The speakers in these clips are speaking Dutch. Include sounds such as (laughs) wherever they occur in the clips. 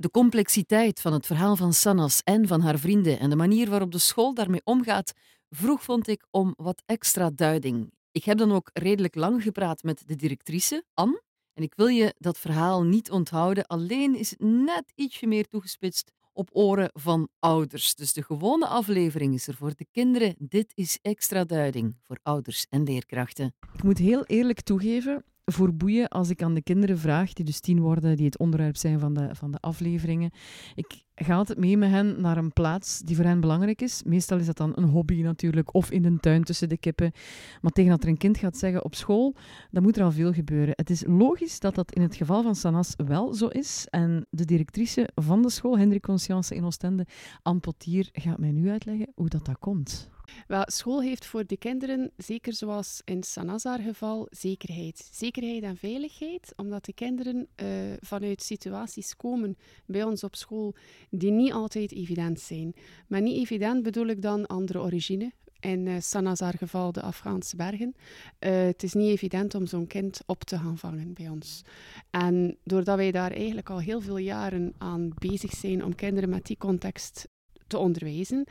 De complexiteit van het verhaal van Sannas en van haar vrienden en de manier waarop de school daarmee omgaat, vroeg vond ik om wat extra duiding. Ik heb dan ook redelijk lang gepraat met de directrice, Anne, en ik wil je dat verhaal niet onthouden, alleen is het net ietsje meer toegespitst op oren van ouders. Dus de gewone aflevering is er voor de kinderen. Dit is extra duiding voor ouders en leerkrachten. Ik moet heel eerlijk toegeven, voor boeien als ik aan de kinderen vraag, die dus tien worden, die het onderwerp zijn van de, van de afleveringen. Ik ga altijd mee met hen naar een plaats die voor hen belangrijk is. Meestal is dat dan een hobby natuurlijk, of in de tuin tussen de kippen. Maar tegen dat er een kind gaat zeggen op school, dan moet er al veel gebeuren. Het is logisch dat dat in het geval van Sanas wel zo is. En de directrice van de school, Hendrik Conscience in Oostende, Anne Potier, gaat mij nu uitleggen hoe dat, dat komt. Wel, school heeft voor de kinderen, zeker zoals in Sanazar geval, zekerheid. Zekerheid en veiligheid, omdat de kinderen uh, vanuit situaties komen bij ons op school die niet altijd evident zijn. Maar niet evident bedoel ik dan andere origine. In uh, Sanazar geval de Afghaanse bergen. Uh, het is niet evident om zo'n kind op te gaan vangen bij ons. En doordat wij daar eigenlijk al heel veel jaren aan bezig zijn om kinderen met die context te onderwijzen,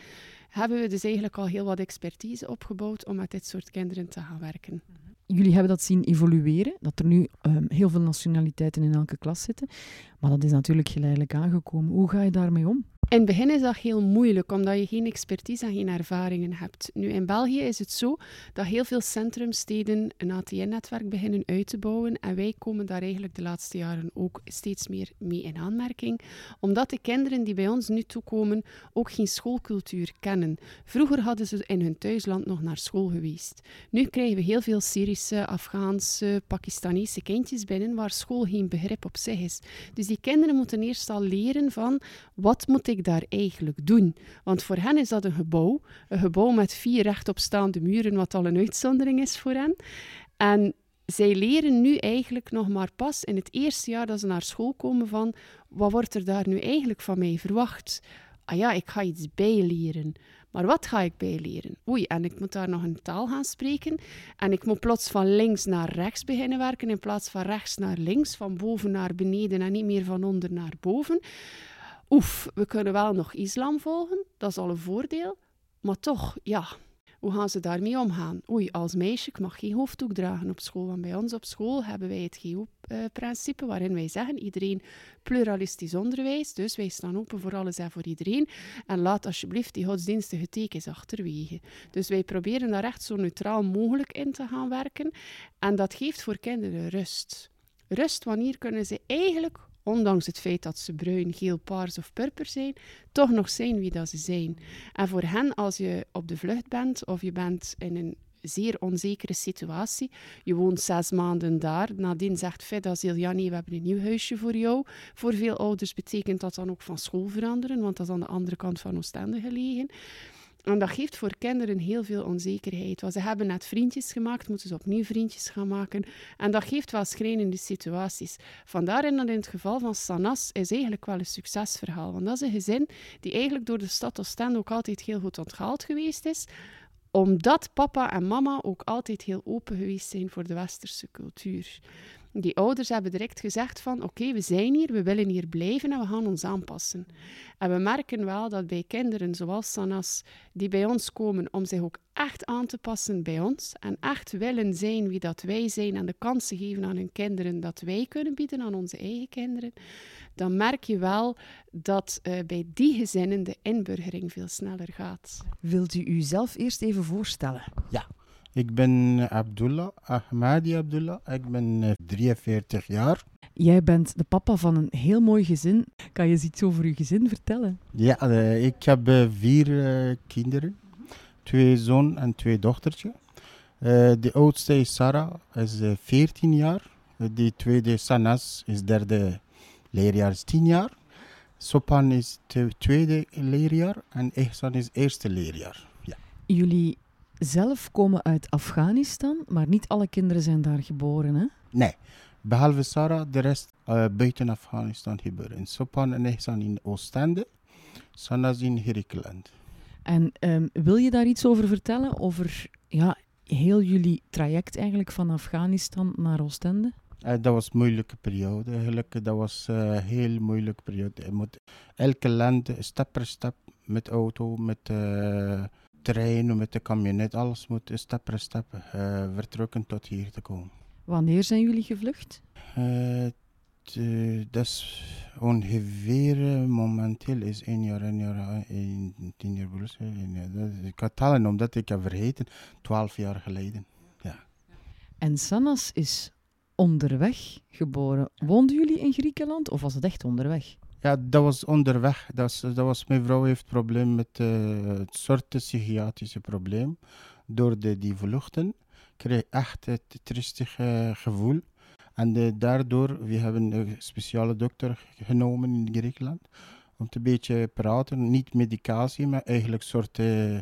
hebben we dus eigenlijk al heel wat expertise opgebouwd om met dit soort kinderen te gaan werken. Jullie hebben dat zien evolueren, dat er nu um, heel veel nationaliteiten in elke klas zitten. Maar dat is natuurlijk geleidelijk aangekomen. Hoe ga je daarmee om? In het begin is dat heel moeilijk, omdat je geen expertise en geen ervaringen hebt. Nu, in België is het zo dat heel veel centrumsteden een ATN-netwerk beginnen uit te bouwen. En wij komen daar eigenlijk de laatste jaren ook steeds meer mee in aanmerking. Omdat de kinderen die bij ons nu toekomen ook geen schoolcultuur kennen. Vroeger hadden ze in hun thuisland nog naar school geweest. Nu krijgen we heel veel Syrische, Afghaanse, Pakistanese kindjes binnen waar school geen begrip op zich is. Dus die kinderen moeten eerst al leren van wat moet ik daar eigenlijk doen? Want voor hen is dat een gebouw, een gebouw met vier rechtopstaande muren, wat al een uitzondering is voor hen. En zij leren nu eigenlijk nog maar pas in het eerste jaar dat ze naar school komen van wat wordt er daar nu eigenlijk van mij verwacht? Ah ja, ik ga iets bijleren. Maar wat ga ik bijleren? Oei, en ik moet daar nog een taal gaan spreken. En ik moet plots van links naar rechts beginnen werken in plaats van rechts naar links, van boven naar beneden en niet meer van onder naar boven oef, we kunnen wel nog islam volgen, dat is al een voordeel. Maar toch, ja, hoe gaan ze daarmee omgaan? Oei, als meisje, ik mag geen hoofddoek dragen op school. Want bij ons op school hebben wij het GEO-principe, waarin wij zeggen, iedereen pluralistisch onderwijs, dus wij staan open voor alles en voor iedereen. En laat alsjeblieft die godsdienstige tekens achterwege. Dus wij proberen daar echt zo neutraal mogelijk in te gaan werken. En dat geeft voor kinderen rust. Rust, wanneer kunnen ze eigenlijk ondanks het feit dat ze bruin, geel, paars of purper zijn, toch nog zijn wie dat ze zijn. En voor hen, als je op de vlucht bent of je bent in een zeer onzekere situatie. Je woont zes maanden daar. Nadien zegt Fed Jani, we hebben een nieuw huisje voor jou. Voor veel ouders betekent dat dan ook van school veranderen, want dat is aan de andere kant van Oostende gelegen. En dat geeft voor kinderen heel veel onzekerheid. Want ze hebben net vriendjes gemaakt, moeten ze opnieuw vriendjes gaan maken. En dat geeft wel schrijnende situaties. Vandaar dat in het geval van Sanas is eigenlijk wel een succesverhaal. Want dat is een gezin die eigenlijk door de stad Oostende ook altijd heel goed onthaald geweest is omdat papa en mama ook altijd heel open geweest zijn voor de westerse cultuur. Die ouders hebben direct gezegd van oké, we zijn hier, we willen hier blijven en we gaan ons aanpassen. En we merken wel dat bij kinderen zoals Sanas, die bij ons komen om zich ook echt aan te passen bij ons en echt willen zijn wie dat wij zijn en de kansen geven aan hun kinderen dat wij kunnen bieden aan onze eigen kinderen, dan merk je wel dat uh, bij die gezinnen de inburgering veel sneller gaat. Wilt u uzelf eerst even voorstellen? Ja, ik ben Abdullah, Ahmadi Abdullah. Ik ben 43 eh, jaar. Jij bent de papa van een heel mooi gezin. Kan je iets over je gezin vertellen? Ja, uh, ik heb uh, vier kinderen. Twee zoon en twee dochtertje. de oudste is Sarah, is 14 jaar. De tweede Sanas is derde leerjaar, is 10 jaar. Sopan is tweede leerjaar en Ehsan is eerste leerjaar. Ja. Jullie zelf komen uit Afghanistan, maar niet alle kinderen zijn daar geboren, hè? Nee, behalve Sarah, de rest uh, buiten Afghanistan geboren. In Sopan en Ehsan in Oostende, Sanaz in Griekenland. En um, wil je daar iets over vertellen? Over ja, heel jullie traject eigenlijk van Afghanistan naar Oostende? Eh, dat was een moeilijke periode eigenlijk. Dat was eh, een heel moeilijke periode. Je moet elke land stap per stap met auto, met uh, trein, met de camionet, alles moet stap per stap vertrekken tot hier te komen. Wanneer zijn jullie gevlucht? dat is ongeveer momenteel is één jaar, één jaar, één, tien jaar Ik had tellen omdat ik heb vergeten, twaalf jaar geleden. Ja. En Sanas is onderweg geboren. Woonden jullie in Griekenland of was het echt onderweg? Ja, dat was onderweg. Dat dat was mijn vrouw heeft probleem met uh, het soort psychiatrische probleem. Door de, die vluchten kreeg echt het tristige gevoel. En de, daardoor, we hebben een speciale dokter genomen in Griekenland. Om te een beetje praten, niet medicatie, maar eigenlijk soort uh,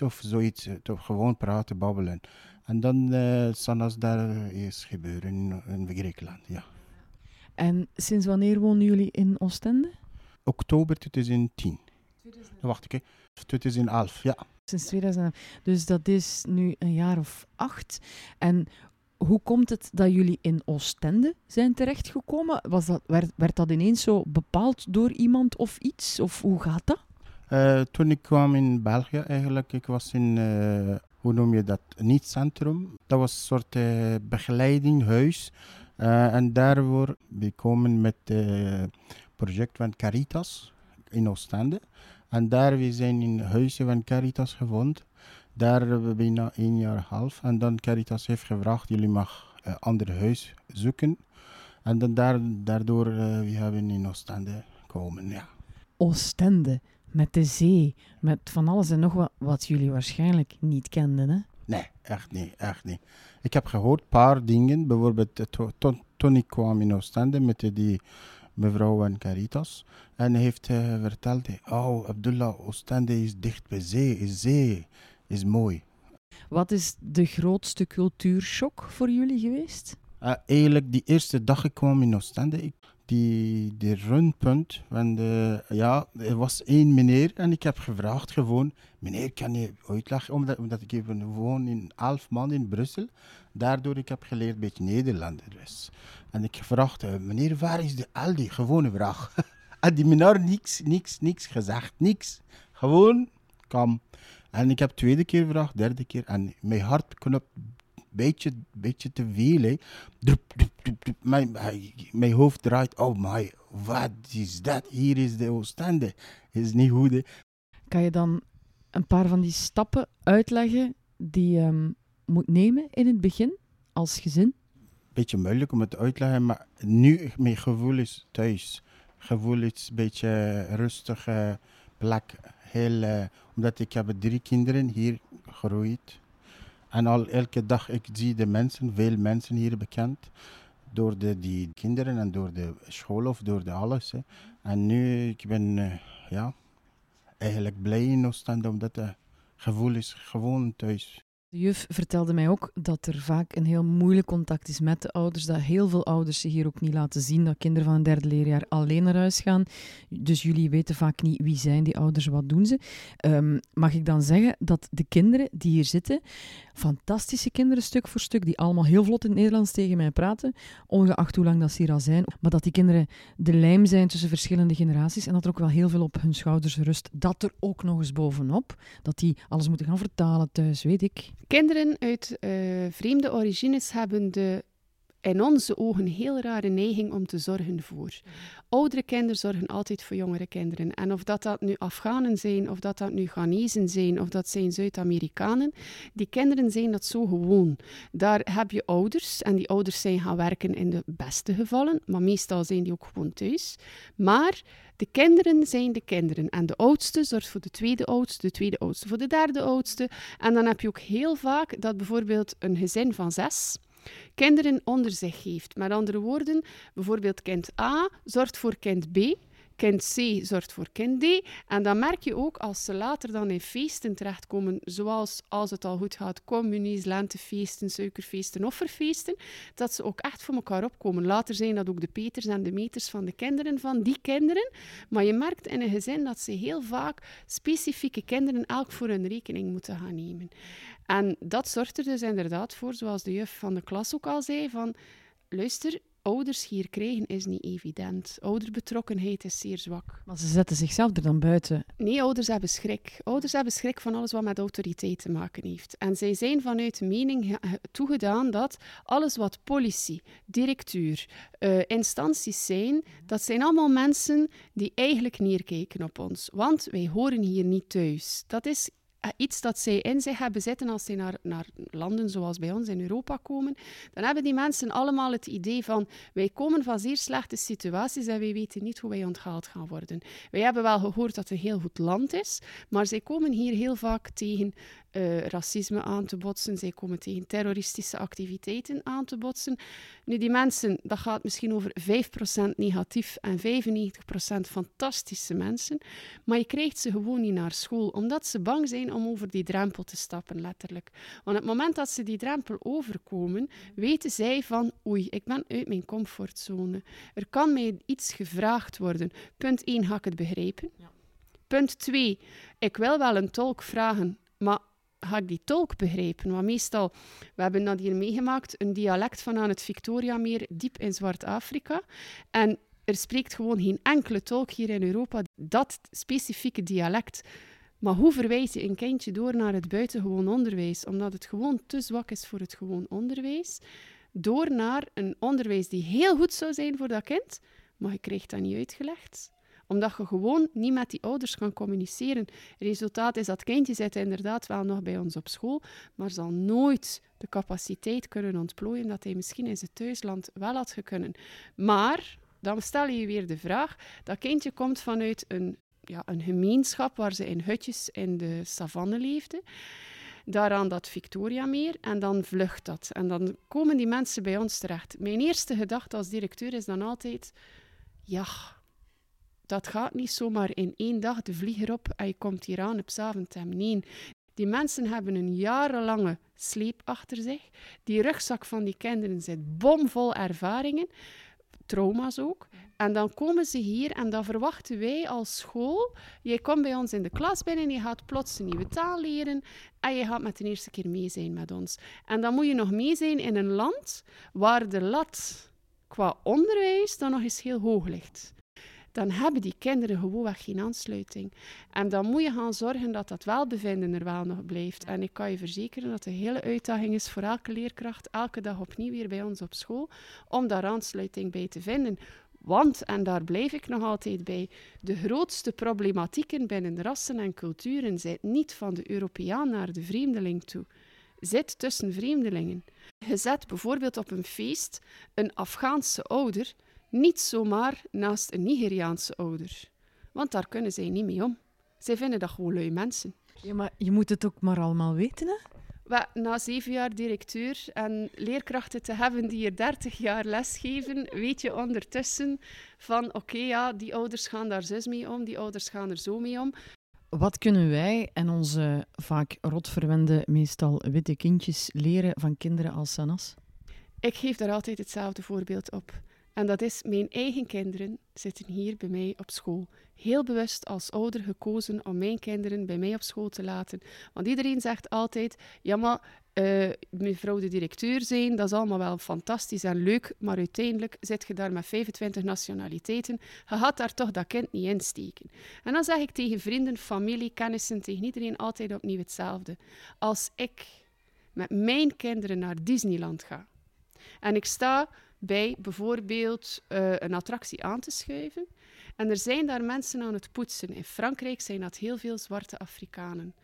of zoiets. Toch gewoon praten, babbelen. En dan uh, Sanas daar is gebeuren in, in Griekenland, ja. En sinds wanneer wonen jullie in Oostende? Oktober 2010. 2011. Wacht, oké. 2011, ja. Sinds 2011. Dus dat is nu een jaar of acht. En hoe komt het dat jullie in Oostende zijn terechtgekomen? Was dat, werd, werd dat ineens zo bepaald door iemand of iets? Of hoe gaat dat? Uh, toen ik kwam in België eigenlijk, ik was in uh, hoe noem je dat, niet centrum. Dat was een soort uh, begeleiding, huis. Uh, en daarvoor, we komen met het project van Caritas in Oostende. En daar we zijn in huizen van Caritas gevonden. Daar hebben we bijna een jaar en half. En dan Caritas heeft gevraagd, jullie mag een ander huis zoeken. En dan daar, daardoor uh, we hebben in Oostende komen, ja. Oostende met de zee, met van alles en nog wat, wat jullie waarschijnlijk niet kenden, hè? Nee, echt niet, echt niet. Ik heb gehoord een paar dingen, bijvoorbeeld eh, toen ik kwam in Oostende met die mevrouw en Caritas. En heeft uh, verteld, oh Abdullah, Oostende is dicht bij zee, is zee, is mooi. Wat is de grootste cultuurshock voor jullie geweest? Uh, eigenlijk, die eerste dag ik kwam in Oostende, ik, die, die rundpunt. Van de, ja, er was één meneer en ik heb gevraagd gewoon, meneer, kan je uitleggen? Omdat, omdat ik even woon in elf maanden in Brussel. Daardoor ik heb geleerd een beetje Nederlander En ik gevraagd, eh, meneer, waar is de Aldi? Gewone vraag. (laughs) en die meneer niks, niks, niks gezegd, niks. Gewoon, kam. En ik heb tweede keer gevraagd, derde keer. En mijn hart knopt beetje, beetje te veel. Hè. Mijn, mijn hoofd draait. Oh my, wat is dat? Hier is de Oostende. Is niet goed. Hè. Kan je dan een paar van die stappen uitleggen die je um, moet nemen in het begin als gezin? Beetje moeilijk om het uit te leggen, maar nu mijn gevoel is thuis. Gevoel is een beetje rustige plek. Heel, uh, omdat ik heb drie kinderen hier gegroeid en al elke dag ik zie de mensen, veel mensen hier bekend. Door de, die kinderen en door de school of door de alles. Hè. En nu, ik ben uh, ja, eigenlijk blij in Oostende, omdat het gevoel is gewoon thuis. De juf vertelde mij ook dat er vaak een heel moeilijk contact is met de ouders. Dat heel veel ouders zich hier ook niet laten zien. Dat kinderen van een derde leerjaar alleen naar huis gaan. Dus jullie weten vaak niet wie zijn die ouders, wat doen ze. Um, mag ik dan zeggen dat de kinderen die hier zitten, fantastische kinderen stuk voor stuk, die allemaal heel vlot in het Nederlands tegen mij praten, ongeacht hoe lang dat ze hier al zijn, maar dat die kinderen de lijm zijn tussen verschillende generaties en dat er ook wel heel veel op hun schouders rust. Dat er ook nog eens bovenop, dat die alles moeten gaan vertalen thuis, weet ik. Kinderen uit uh, vreemde origines hebben de in onze ogen heel rare neiging om te zorgen voor. Oudere kinderen zorgen altijd voor jongere kinderen. En of dat, dat nu Afghanen zijn, of dat dat nu Ghanezen zijn, of dat zijn Zuid-Amerikanen, die kinderen zijn dat zo gewoon. Daar heb je ouders, en die ouders zijn gaan werken in de beste gevallen, maar meestal zijn die ook gewoon thuis. Maar de kinderen zijn de kinderen. En de oudste zorgt voor de tweede oudste, de tweede oudste voor de derde oudste. En dan heb je ook heel vaak dat bijvoorbeeld een gezin van zes kinderen onder zich heeft. Met andere woorden, bijvoorbeeld kind A zorgt voor kind B, kind C zorgt voor kind D. En dan merk je ook als ze later dan in feesten terechtkomen, zoals als het al goed gaat, communies, lentefeesten, suikerfeesten, offerfeesten, dat ze ook echt voor elkaar opkomen. Later zijn dat ook de peters en de meters van de kinderen van die kinderen. Maar je merkt in een gezin dat ze heel vaak specifieke kinderen elk voor hun rekening moeten gaan nemen. En dat zorgt er dus inderdaad voor, zoals de juf van de klas ook al zei, van luister, ouders hier krijgen is niet evident. Ouderbetrokkenheid is zeer zwak. Maar ze zetten zichzelf er dan buiten. Nee, ouders hebben schrik. Ouders hebben schrik van alles wat met autoriteit te maken heeft. En zij zijn vanuit de mening toegedaan dat alles wat politie, directuur, uh, instanties zijn, dat zijn allemaal mensen die eigenlijk neerkijken op ons. Want wij horen hier niet thuis. Dat is eh, iets dat zij in zich hebben zitten als zij naar, naar landen zoals bij ons in Europa komen, dan hebben die mensen allemaal het idee van wij komen van zeer slechte situaties en wij weten niet hoe wij onthaald gaan worden. Wij hebben wel gehoord dat het een heel goed land is, maar zij komen hier heel vaak tegen uh, racisme aan te botsen. Zij komen tegen terroristische activiteiten aan te botsen. Nu, die mensen, dat gaat misschien over 5% negatief en 95% fantastische mensen. Maar je krijgt ze gewoon niet naar school, omdat ze bang zijn om over die drempel te stappen, letterlijk. Want op het moment dat ze die drempel overkomen, weten zij van oei, ik ben uit mijn comfortzone. Er kan mij iets gevraagd worden. Punt 1 ga ik het begrijpen. Ja. Punt 2, ik wil wel een tolk vragen, maar ga ik die tolk begrijpen? Want meestal, we hebben dat hier meegemaakt, een dialect van aan het Victoriameer, diep in Zwart-Afrika. En er spreekt gewoon geen enkele tolk hier in Europa dat specifieke dialect. Maar hoe verwijs je een kindje door naar het buitengewoon onderwijs? Omdat het gewoon te zwak is voor het gewoon onderwijs. Door naar een onderwijs die heel goed zou zijn voor dat kind, maar je krijgt dat niet uitgelegd omdat je gewoon niet met die ouders kan communiceren. Resultaat is dat kindje zit inderdaad wel nog bij ons op school, maar zal nooit de capaciteit kunnen ontplooien dat hij misschien in zijn thuisland wel had kunnen. Maar dan stel je weer de vraag, dat kindje komt vanuit een, ja, een gemeenschap waar ze in hutjes in de savanne leefden daaraan dat Victoria meer en dan vlucht dat. En dan komen die mensen bij ons terecht. Mijn eerste gedachte als directeur is dan altijd: ja, dat gaat niet zomaar in één dag de vlieger op en je komt hier aan op Zaventem. Nee, die mensen hebben een jarenlange sleep achter zich. Die rugzak van die kinderen zit bomvol ervaringen, trauma's ook. En dan komen ze hier en dan verwachten wij als school. Je komt bij ons in de klas binnen, je gaat plots een nieuwe taal leren en je gaat met de eerste keer mee zijn met ons. En dan moet je nog mee zijn in een land waar de lat qua onderwijs dan nog eens heel hoog ligt dan hebben die kinderen gewoonweg geen aansluiting. En dan moet je gaan zorgen dat dat welbevinden er wel nog blijft. En ik kan je verzekeren dat de hele uitdaging is voor elke leerkracht, elke dag opnieuw weer bij ons op school, om daar aansluiting bij te vinden. Want, en daar blijf ik nog altijd bij, de grootste problematieken binnen rassen en culturen zijn niet van de Europeaan naar de vreemdeling toe. Zit tussen vreemdelingen. Je zet bijvoorbeeld op een feest een Afghaanse ouder niet zomaar naast een Nigeriaanse ouder. Want daar kunnen zij niet mee om. Zij vinden dat gewoon lui mensen. Ja, maar je moet het ook maar allemaal weten, hè? na zeven jaar directeur en leerkrachten te hebben die hier dertig jaar lesgeven, weet je ondertussen van oké, ja, die ouders gaan daar zus mee om, die ouders gaan er zo mee om. Wat kunnen wij en onze vaak rotverwende, meestal witte kindjes leren van kinderen als Sanas? Ik geef daar altijd hetzelfde voorbeeld op. En dat is, mijn eigen kinderen zitten hier bij mij op school. Heel bewust als ouder gekozen om mijn kinderen bij mij op school te laten. Want iedereen zegt altijd, ja maar uh, mevrouw de directeur zijn, dat is allemaal wel fantastisch en leuk, maar uiteindelijk zit je daar met 25 nationaliteiten. Je gaat daar toch dat kind niet insteken. En dan zeg ik tegen vrienden, familie, kennissen, tegen iedereen altijd opnieuw hetzelfde. Als ik met mijn kinderen naar Disneyland ga en ik sta bij bijvoorbeeld uh, een attractie aan te schuiven. En er zijn daar mensen aan het poetsen. In Frankrijk zijn dat heel veel zwarte Afrikanen.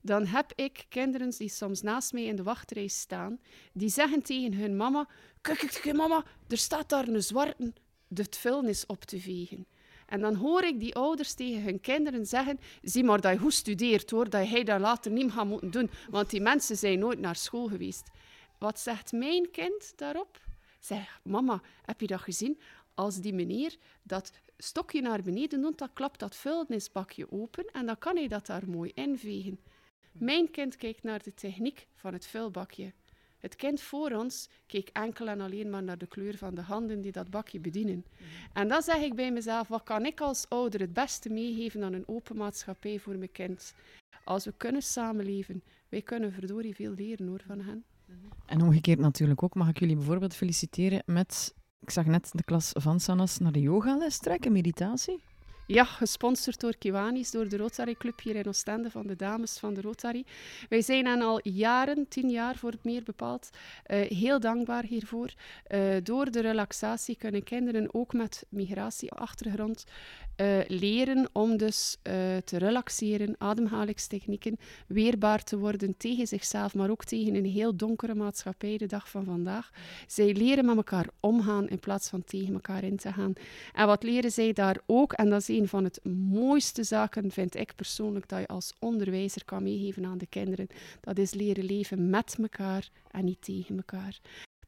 Dan heb ik kinderen die soms naast mij in de wachtrij staan, die zeggen tegen hun mama: Kijk, mama, er staat daar een zwarte de vuilnis op te vegen. En dan hoor ik die ouders tegen hun kinderen zeggen: Zie maar dat je goed studeert hoor, dat hij dat later niet gaat moeten doen, want die mensen zijn nooit naar school geweest. Wat zegt mijn kind daarop? Zeg, mama, heb je dat gezien? Als die meneer dat stokje naar beneden doet, dan klapt dat vuilnisbakje open en dan kan hij dat daar mooi invegen. Mijn kind kijkt naar de techniek van het vuilbakje. Het kind voor ons keek enkel en alleen maar naar de kleur van de handen die dat bakje bedienen. En dan zeg ik bij mezelf, wat kan ik als ouder het beste meegeven aan een open maatschappij voor mijn kind? Als we kunnen samenleven, wij kunnen verdorie veel leren hoor, van hen. En omgekeerd natuurlijk ook. Mag ik jullie bijvoorbeeld feliciteren met... Ik zag net de klas van Sanas naar de yogales trekken, meditatie. Ja, gesponsord door Kiwanis, door de Rotary Club hier in Oostende, van de dames van de Rotary. Wij zijn hen al jaren, tien jaar voor het meer bepaald, uh, heel dankbaar hiervoor. Uh, door de relaxatie kunnen kinderen ook met migratieachtergrond uh, leren om dus te relaxeren, ademhalingstechnieken, weerbaar te worden tegen zichzelf, maar ook tegen een heel donkere maatschappij de dag van vandaag. Zij leren met elkaar omgaan in plaats van tegen elkaar in te gaan. En wat leren zij daar ook? En dat is een van het mooiste zaken, vind ik persoonlijk, dat je als onderwijzer kan meegeven aan de kinderen. Dat is leren leven met elkaar en niet tegen elkaar.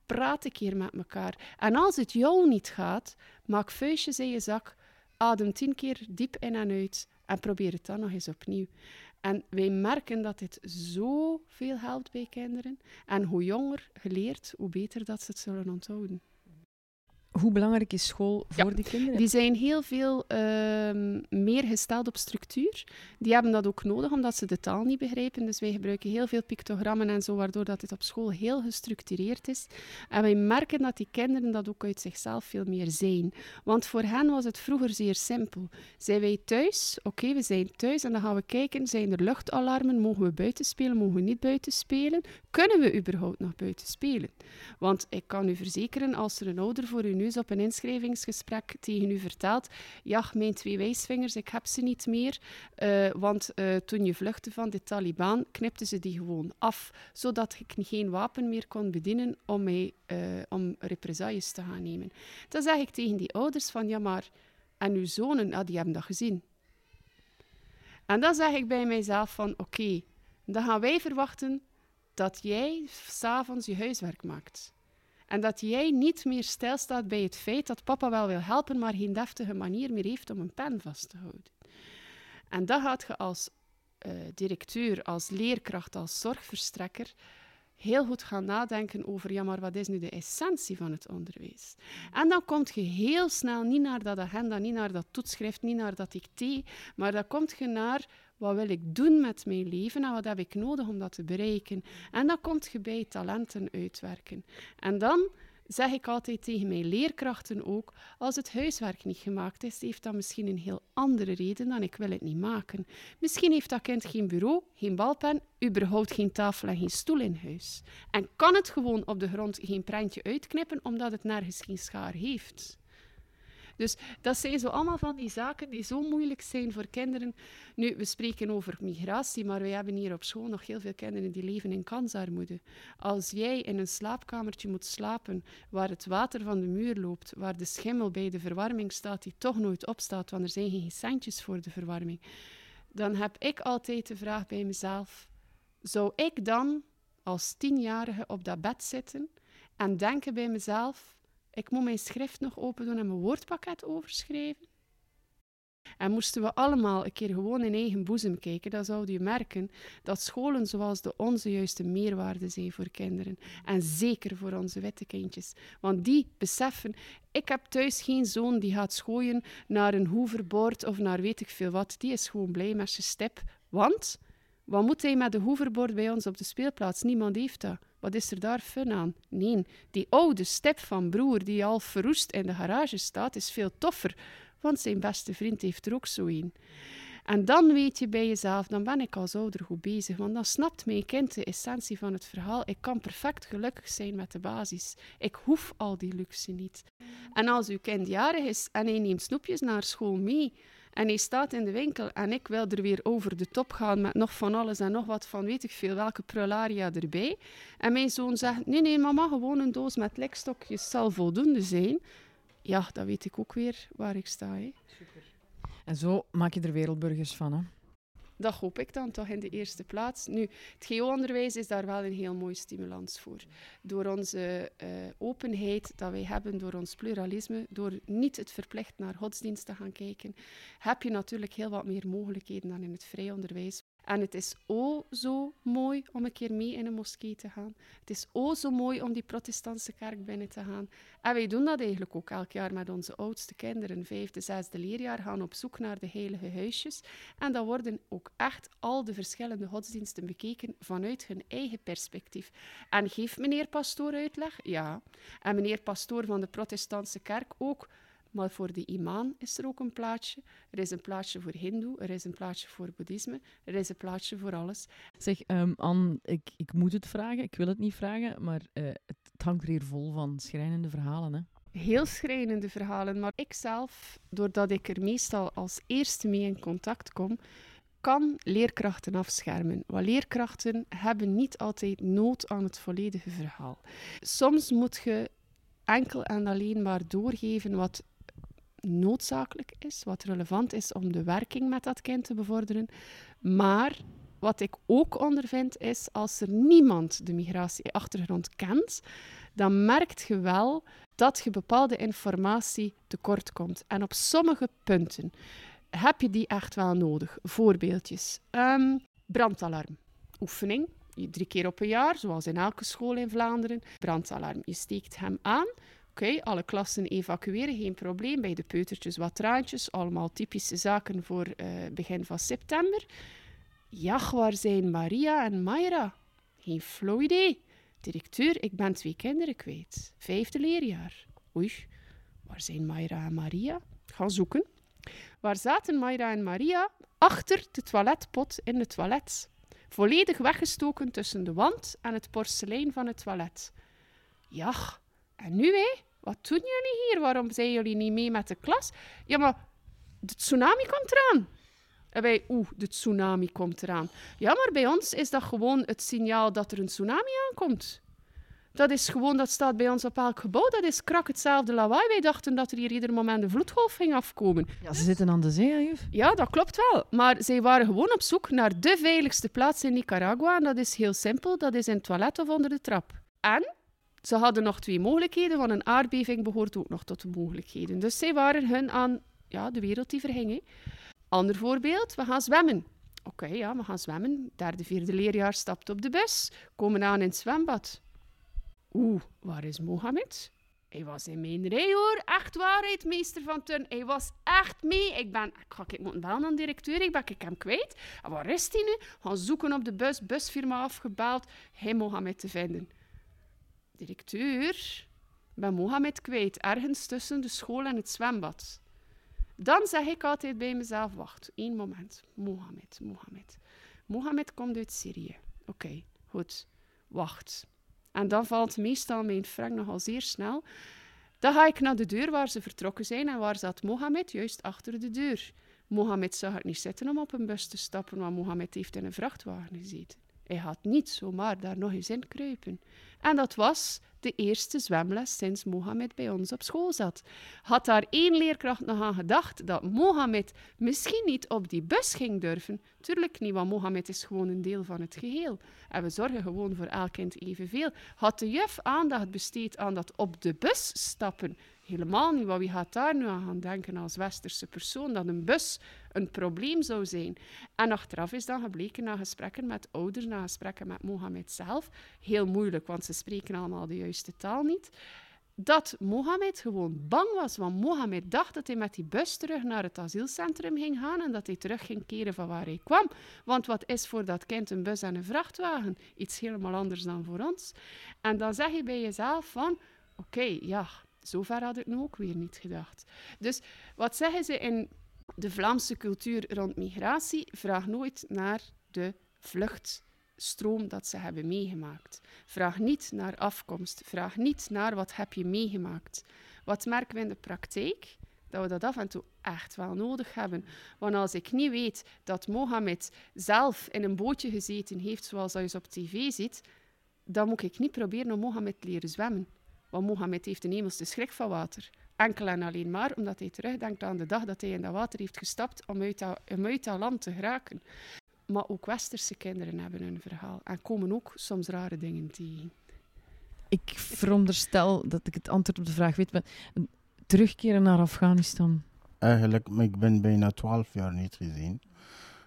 Praat een keer met elkaar. En als het jou niet gaat, maak vuistjes in je zak, adem tien keer diep in en uit en probeer het dan nog eens opnieuw. En wij merken dat dit zoveel helpt bij kinderen. En hoe jonger geleerd, hoe beter dat ze het zullen onthouden. Hoe belangrijk is school voor die kinderen? Die zijn heel veel uh, meer gesteld op structuur. Die hebben dat ook nodig, omdat ze de taal niet begrijpen. Dus wij gebruiken heel veel pictogrammen en zo, waardoor dat het op school heel gestructureerd is. En wij merken dat die kinderen dat ook uit zichzelf veel meer zijn. Want voor hen was het vroeger zeer simpel. Zijn wij thuis? Oké, we zijn thuis en dan gaan we kijken, zijn er luchtalarmen? Mogen we buiten spelen? Mogen we niet buiten spelen? Kunnen we überhaupt nog buiten spelen? Want ik kan u verzekeren, als er een ouder voor u neus op een inschrijvingsgesprek tegen u vertelt: Ja, mijn twee wijsvingers, ik heb ze niet meer. Uh, want uh, toen je vluchtte van de Taliban, knipten ze die gewoon af, zodat ik geen wapen meer kon bedienen om, mij, uh, om represailles te gaan nemen. Dan zeg ik tegen die ouders: van ja, maar. En uw zonen, ah, die hebben dat gezien. En dan zeg ik bij mijzelf van oké, dan gaan wij verwachten dat jij s'avonds je huiswerk maakt. En dat jij niet meer stilstaat bij het feit dat papa wel wil helpen, maar geen deftige manier meer heeft om een pen vast te houden. En dat gaat je als uh, directeur, als leerkracht, als zorgverstrekker heel goed gaan nadenken over, ja, maar wat is nu de essentie van het onderwijs? En dan kom je heel snel niet naar dat agenda, niet naar dat toetschrift, niet naar dat dicté, maar dan kom je naar wat wil ik doen met mijn leven en wat heb ik nodig om dat te bereiken? En dan komt je bij talenten uitwerken. En dan zeg ik altijd tegen mijn leerkrachten ook, als het huiswerk niet gemaakt is, heeft dat misschien een heel andere reden dan ik wil het niet maken. Misschien heeft dat kind geen bureau, geen balpen, überhaupt geen tafel en geen stoel in huis. En kan het gewoon op de grond geen prentje uitknippen omdat het nergens geen schaar heeft. Dus dat zijn zo allemaal van die zaken die zo moeilijk zijn voor kinderen. Nu, we spreken over migratie, maar wij hebben hier op school nog heel veel kinderen die leven in kansarmoede. Als jij in een slaapkamertje moet slapen waar het water van de muur loopt, waar de schimmel bij de verwarming staat die toch nooit opstaat, want er zijn geen centjes voor de verwarming, dan heb ik altijd de vraag bij mezelf: zou ik dan als tienjarige op dat bed zitten en denken bij mezelf: ik moet mijn schrift nog open doen en mijn woordpakket overschrijven. En moesten we allemaal een keer gewoon in eigen boezem kijken, dan zou je merken dat scholen zoals de onze juist een meerwaarde zijn voor kinderen. En zeker voor onze witte kindjes. Want die beseffen, ik heb thuis geen zoon die gaat schooien naar een hoeverbord of naar weet ik veel wat. Die is gewoon blij met zijn step. Want, wat moet hij met de hoeverbord bij ons op de speelplaats? Niemand heeft dat. Wat is er daar fun aan? Nee, die oude step van broer die al verroest in de garage staat, is veel toffer, want zijn beste vriend heeft er ook zo een. En dan weet je bij jezelf, dan ben ik als ouder goed bezig, want dan snapt mijn kind de essentie van het verhaal. Ik kan perfect gelukkig zijn met de basis. Ik hoef al die luxe niet. En als uw kind jarig is en hij neemt snoepjes naar school mee, en hij staat in de winkel en ik wil er weer over de top gaan met nog van alles en nog wat van weet ik veel welke prularia erbij. En mijn zoon zegt, nee, nee mama, gewoon een doos met lekstokjes zal voldoende zijn. Ja, dan weet ik ook weer waar ik sta. Hè. Super. En zo maak je er wereldburgers van, hè? Dat hoop ik dan toch in de eerste plaats. Nu, het GO-onderwijs is daar wel een heel mooie stimulans voor. Door onze uh, openheid dat wij hebben, door ons pluralisme, door niet het verplicht naar godsdienst te gaan kijken, heb je natuurlijk heel wat meer mogelijkheden dan in het vrij onderwijs. En het is o zo mooi om een keer mee in een moskee te gaan. Het is o zo mooi om die protestantse kerk binnen te gaan. En wij doen dat eigenlijk ook elk jaar met onze oudste kinderen. Vijfde, zesde leerjaar gaan op zoek naar de heilige huisjes. En dan worden ook echt al de verschillende godsdiensten bekeken vanuit hun eigen perspectief. En geeft meneer Pastoor uitleg? Ja. En meneer Pastoor van de protestantse kerk ook. Maar voor de imam is er ook een plaatsje. Er is een plaatsje voor hindoe, er is een plaatsje voor boeddhisme, er is een plaatsje voor alles. Zeg, um, Anne, ik, ik moet het vragen, ik wil het niet vragen, maar uh, het, het, hangt er hier vol van schrijnende verhalen, hè? Heel schrijnende verhalen, maar ik zelf, doordat ik er meestal als eerste mee in contact kom, kan leerkrachten afschermen. Want leerkrachten hebben niet altijd nood aan het volledige verhaal. Soms moet je enkel en alleen maar doorgeven wat noodzakelijk is, wat relevant is om de werking met dat kind te bevorderen. Maar wat ik ook ondervind is, als er niemand de migratieachtergrond kent, dan merkt je wel dat je bepaalde informatie tekort komt. En op sommige punten heb je die echt wel nodig. Voorbeeldjes. Um, brandalarm. Oefening. Drie keer op een jaar, zoals in elke school in Vlaanderen. Brandalarm. Je steekt hem aan. Oké, alle klassen evacueren, geen probleem. Bij de peutertjes wat traantjes, allemaal typische zaken voor uh, begin van september. Ja, waar zijn Maria en Mayra? Geen flauw idee. Directeur, ik ben twee kinderen kwijt. Vijfde leerjaar. Oei, waar zijn Mayra en Maria? Ga zoeken. Waar zaten Mayra en Maria? Achter de toiletpot in het toilet. Volledig weggestoken tussen de wand en het porselein van het toilet. Ja, en nu hé? Wat doen jullie hier? Waarom zijn jullie niet mee met de klas? Ja, maar de tsunami komt eraan. En wij, oeh, de tsunami komt eraan. Ja, maar bij ons is dat gewoon het signaal dat er een tsunami aankomt. Dat is gewoon, dat staat bij ons op elk gebouw. Dat is krak hetzelfde lawaai. Wij dachten dat er hier ieder moment een vloedgolf ging afkomen. Ja, ze zitten aan de zee, juf. Ja, dat klopt wel. Maar zij waren gewoon op zoek naar de veiligste plaats in Nicaragua. En dat is heel simpel. Dat is in het toilet of onder de trap. En ze hadden nog twee mogelijkheden, want een aardbeving behoort ook nog tot de mogelijkheden. Dus zij waren hun aan ja, de wereld die verging. Ander voorbeeld, we gaan zwemmen. Oké, ja, we gaan zwemmen. Derde, vierde leerjaar stapt op de bus, komen aan in het zwembad. Oeh, waar is Mohammed? Hij was in mijn rij hoor, echt waarheid, meester van Turn. Hij was echt mee. Ik ben, ik ga ik moeten bellen directeur, ik ben ik hem kwijt. En waar is hij nu? Gaan zoeken op de bus, busfirma afgebeld, hij Mohammed te vinden directeur, ben Mohammed kwijt, ergens tussen de school en het zwembad. Dan zeg ik altijd bij mezelf, wacht, één moment. Mohammed, Mohammed. Mohammed komt uit Syrië. Oké, goed. Wacht. En dan valt meestal mijn frank nogal zeer snel. Dan ga ik naar de deur waar ze vertrokken zijn en waar zat Mohammed? Juist achter de deur. Mohammed zag het niet zitten om op een bus te stappen, want Mohammed heeft in een vrachtwagen gezeten. Hij had niet zomaar daar nog eens in kruipen. En dat was de eerste zwemles sinds Mohammed bij ons op school zat. Had daar één leerkracht nog aan gedacht dat Mohammed misschien niet op die bus ging durven? Tuurlijk niet, want Mohammed is gewoon een deel van het geheel. En we zorgen gewoon voor elk kind evenveel. Had de juf aandacht besteed aan dat op de bus stappen? Helemaal niet, want wie gaat daar nu aan gaan denken als westerse persoon dat een bus een probleem zou zijn? En achteraf is dan gebleken na gesprekken met ouders, na gesprekken met Mohammed zelf, heel moeilijk, want ze spreken allemaal de juiste taal niet, dat Mohammed gewoon bang was. Want Mohammed dacht dat hij met die bus terug naar het asielcentrum ging gaan en dat hij terug ging keren van waar hij kwam. Want wat is voor dat kind een bus en een vrachtwagen? Iets helemaal anders dan voor ons. En dan zeg je bij jezelf van, oké, ja, zover had ik nu ook weer niet gedacht. Dus wat zeggen ze in de Vlaamse cultuur rond migratie? Vraag nooit naar de vlucht stroom dat ze hebben meegemaakt. Vraag niet naar afkomst. Vraag niet naar wat heb je meegemaakt. Wat merken we in de praktijk? Dat we dat af en toe echt wel nodig hebben. Want als ik niet weet dat Mohammed zelf in een bootje gezeten heeft, zoals je op tv ziet, dan moet ik niet proberen om Mohammed te leren zwemmen. Want Mohammed heeft een hemelse schrik van water. Enkel en alleen maar omdat hij terugdenkt aan de dag dat hij in dat water heeft gestapt om uit dat, om uit dat land te geraken. Maar ook westerse kinderen hebben een verhaal en komen ook soms rare dingen tegen. Ik veronderstel dat ik het antwoord op de vraag weet, maar terugkeren naar Afghanistan? Eigenlijk, ik ben bijna twaalf jaar niet gezien.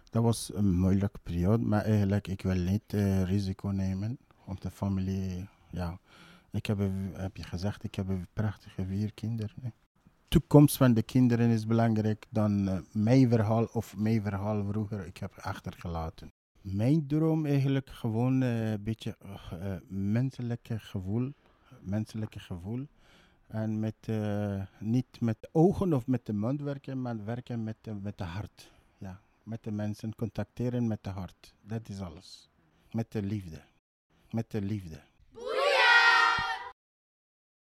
Dat was een moeilijke periode, maar eigenlijk ik wil niet eh, risico nemen om de familie. Ja, ik heb, heb je gezegd, ik heb prachtige vier kinderen. hè. Toekomst van de kinderen is belangrijk dan eh, mijn verhaal of mijn verhaal vroeger ik heb achtergelaten. Mijn droom eigenlijk gewoon eh, een beetje eh, menselijke gevoel, menselijke gevoel. En met, niet met de ogen of met de mond werken, maar werken met de, met de hart. Ja, met de mensen, contacteren met de hart. Dat is alles. Met de liefde. Met de liefde.